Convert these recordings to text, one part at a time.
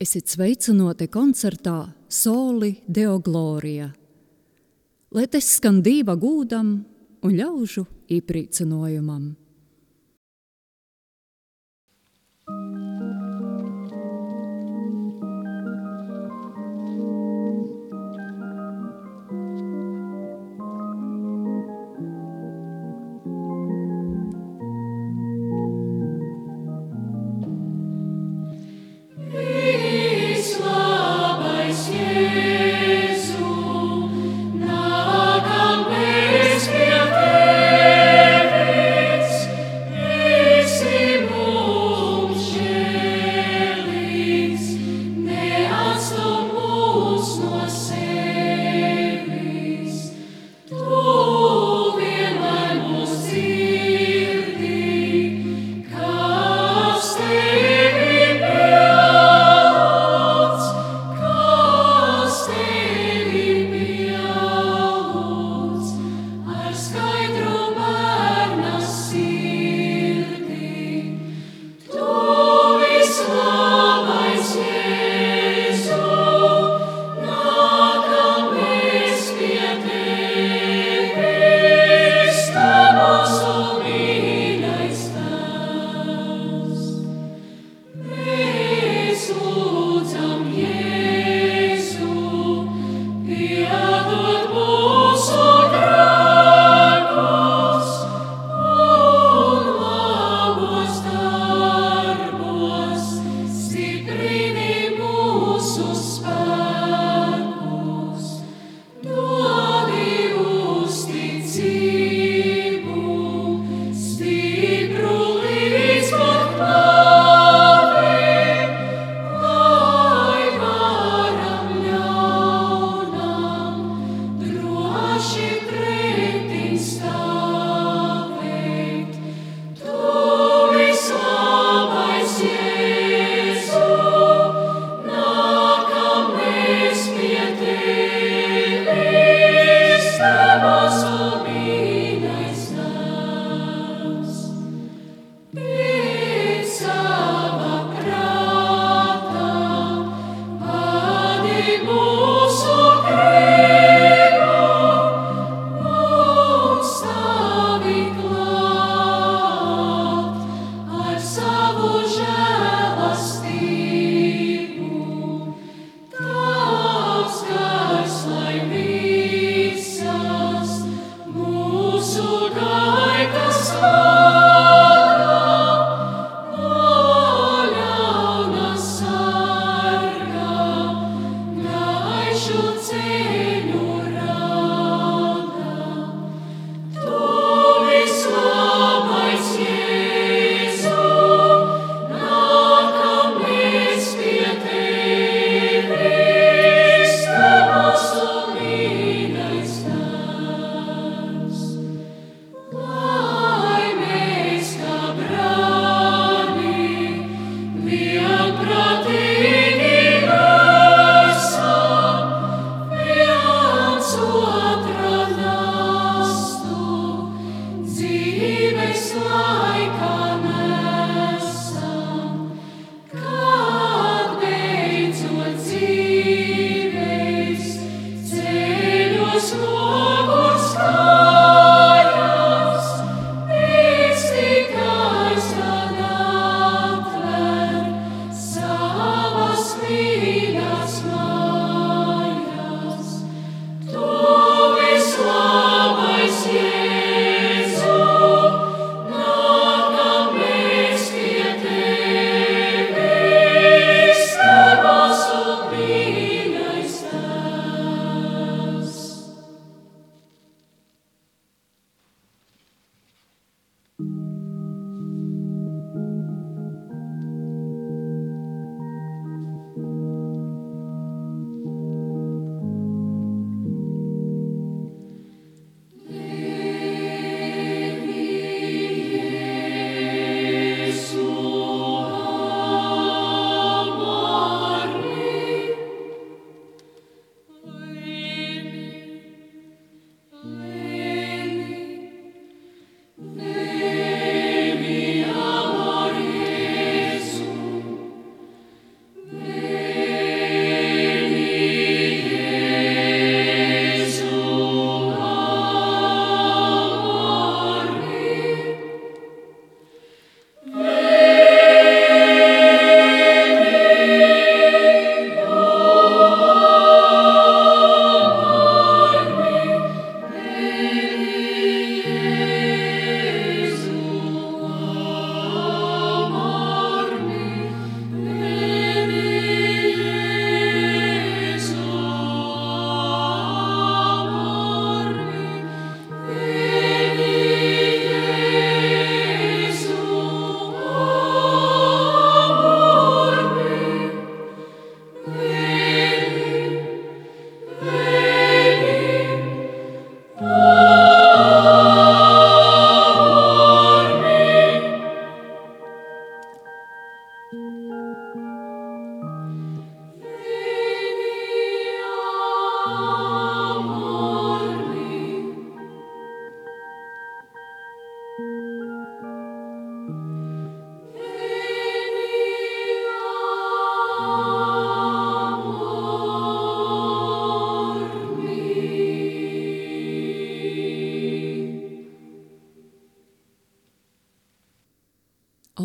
Esiet sveicināti koncertā Soli Deo Gloria. Lai tas skan dieva gūdam un ļaužu īprīcinājumam.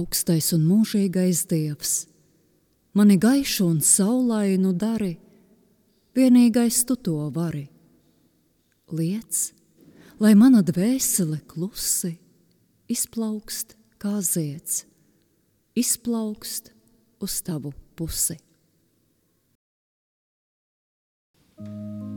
Augstais un mūžīgais dievs, mani gaišu un saulainu dari, vienīgais tu to vari. Liec, lai mana dvēsele klusi izplaukst kā zieds, izplaukst uz tavu pusi. Us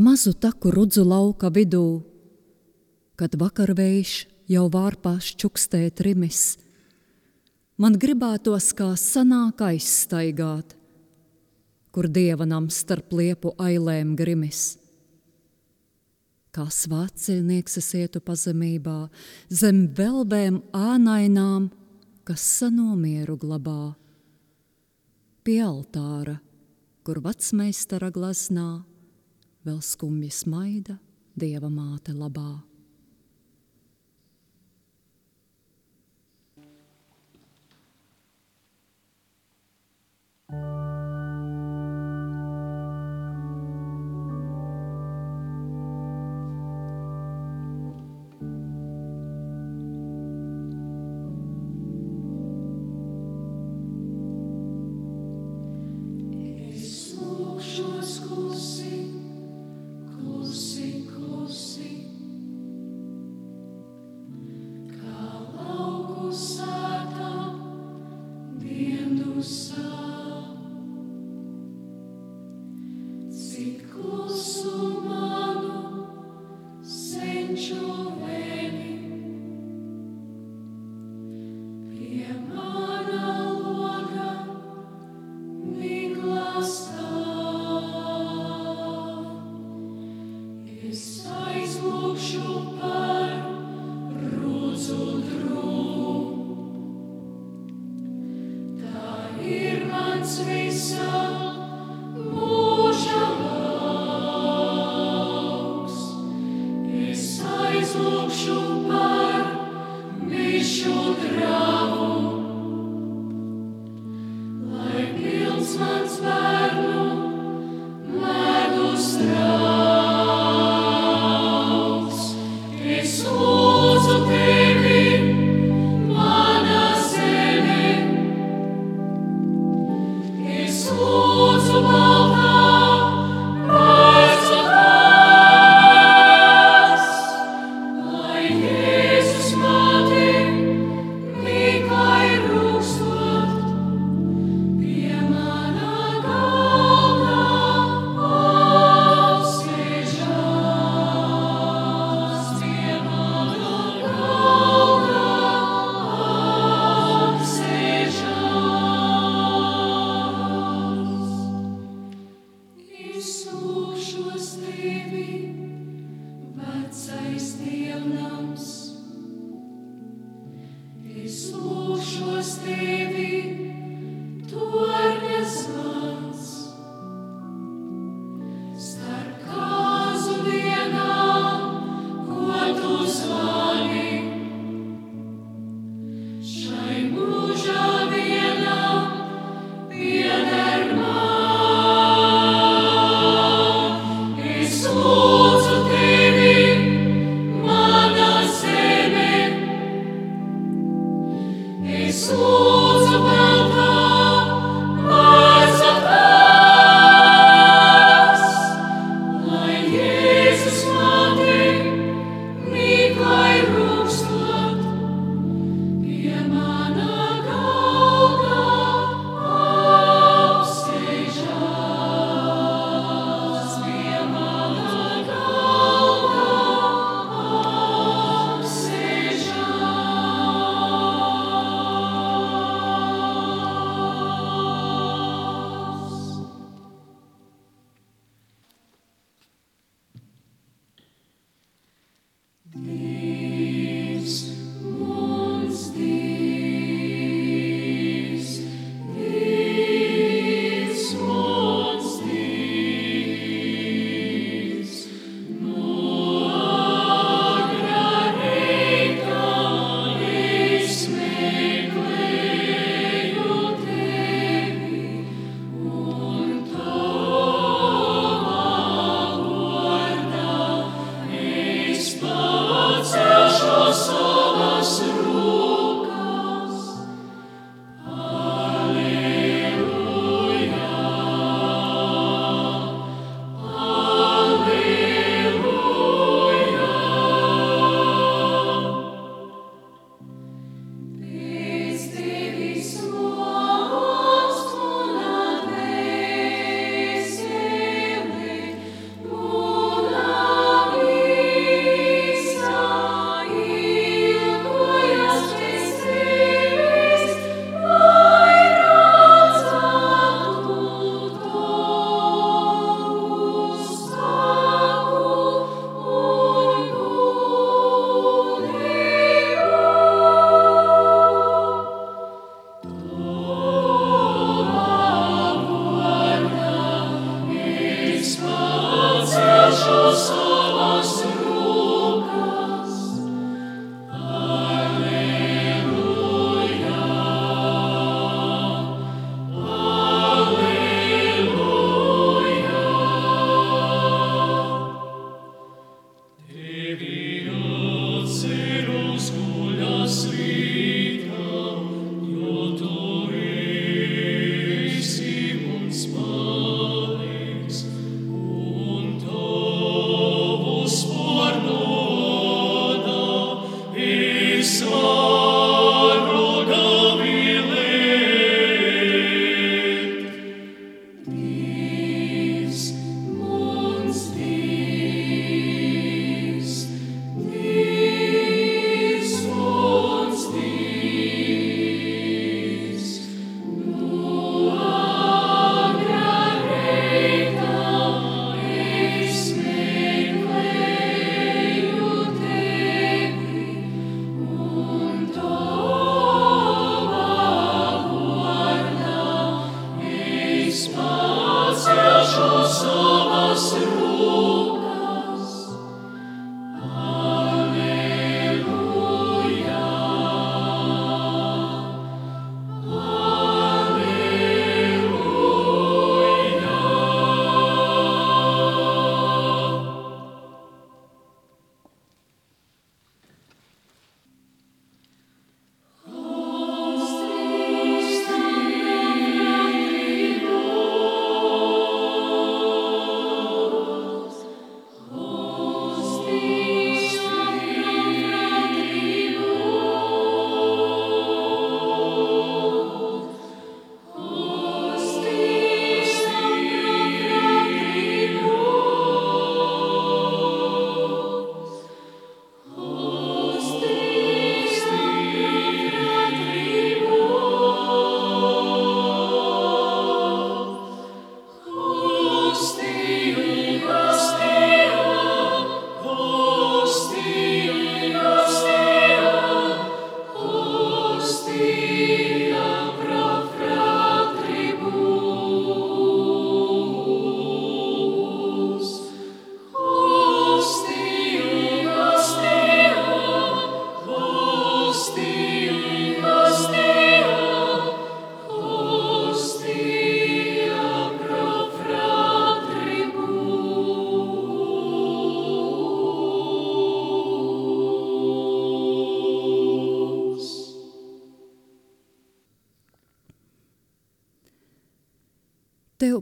mazu taku rudzu lauka vidū, kad vakarvējš jau vārpās čukstē trimis. Man gribētos kā sanāk aizstaigāt, kur dievanam starp liepu ailēm grimis. Kā svācinieks es ietu pazemībā, zem velbēm ānainām, kas sanomieru glabā. Pie altāra, kur vecmeistara glaznā, vēl skumji smaida Dieva māte labā.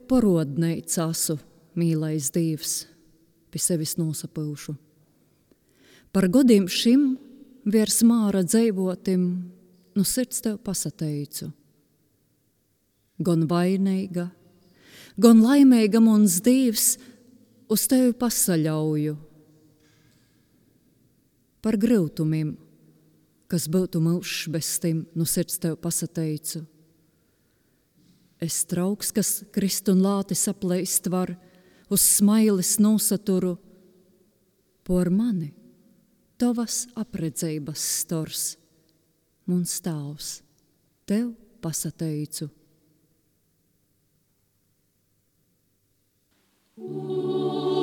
parodneic asu, mīlais Dievs, pie sevis nosapūšu. Par godiem šim virs māra dzēvotim, nu sirds tev pasateicu. Gan vainīga, gan laimīga mums Dievs uz tevi pasaļauju. Par grūtumiem, kas būtu mūžs bez tim, nu sirds tev pasateicu. Es trauks, kas krist un lāti saplēst var, uz smailes nosaturu, por mani, tavas apredzības stors, mums stāvs, tev pasateicu. Uz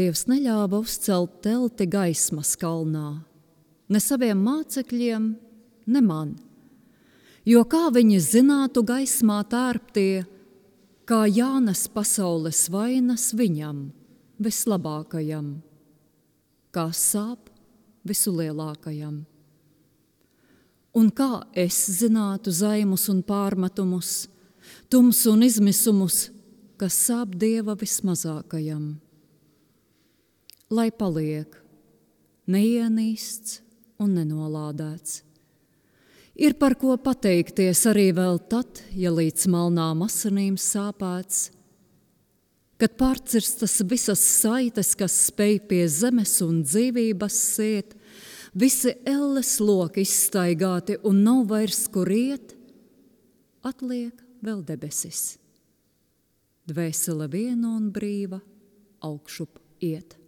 Dievs neļāva uzcelt telti gaismas kalnā, ne saviem mācekļiem, ne man. Jo kā viņi zinātu gaismā tērptie, kā Jānas pasaules vainas viņam, vislabākajam, kā sāp visulielākajam. Un kā es zinātu zaimus un pārmetumus, tums un izmisumus, kas sāp Dieva vismazākajam? Lai paliek neienīsts un nenolādēts. Ir par ko pateikties arī vēl tad, ja līdz malnām asinīm sāpēts, kad pārcirstas visas saites, kas spēj pie zemes un dzīvības sēt, visi elles loki izstaigāti un nav vairs kur iet, atliek vēl debesis. Dvēsele viena un brīva augšup iet.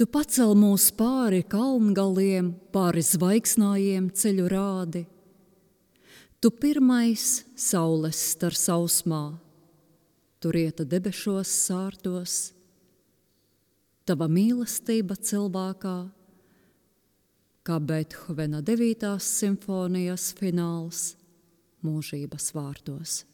Tu pacel mūs pāri kalngaliem, pāri zvaigznājiem ceļu rādi. Tu pirmais saules star sausmā, tu rieta debešos sārtos. Tava mīlestība cilvēkā, kā Bethovena 9. simfonijas fināls mūžības vārtos.